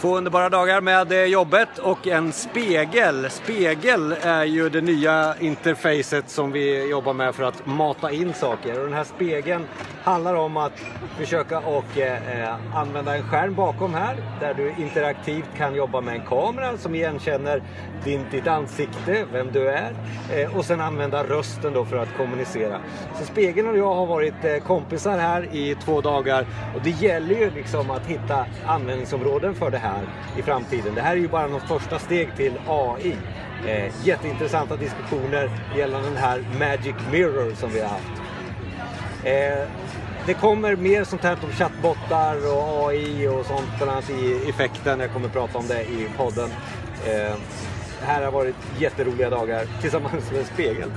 Två underbara dagar med eh, jobbet och en spegel. Spegel är ju det nya interfacet som vi jobbar med för att mata in saker. Och den här spegeln handlar om att försöka och eh, eh, använda en skärm bakom här där du interaktivt kan jobba med en kamera som igenkänner din, ditt ansikte, vem du är eh, och sen använda rösten då för att kommunicera. Så spegeln och jag har varit eh, kompisar här i två dagar och det gäller ju liksom att hitta användningsområden för det här i framtiden. Det här är ju bara något första steg till AI. Eh, jätteintressanta diskussioner gällande den här Magic Mirror som vi har haft. Eh, det kommer mer sånt här om chattbottar och AI och sånt bland annat i effekten. Jag kommer prata om det i podden. Eh, det här har varit jätteroliga dagar tillsammans med en spegel.